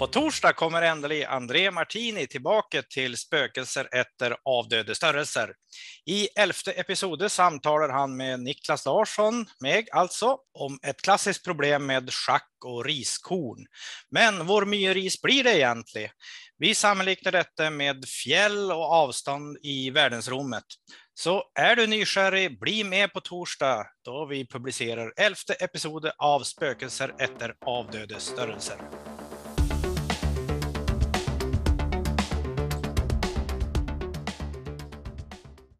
På torsdag kommer ändelig André Martini tillbaka till Spökelser efter avdöde störelser. I elfte episoden samtalar han med Niklas Larsson, mig alltså, om ett klassiskt problem med schack och riskorn. Men vår myris blir det egentligen? Vi sammanliknar detta med fjäll och avstånd i världensrummet. Så är du nysgjerrig, bli med på torsdag då vi publicerar elfte episoden av Spökelser efter avdöde störelser.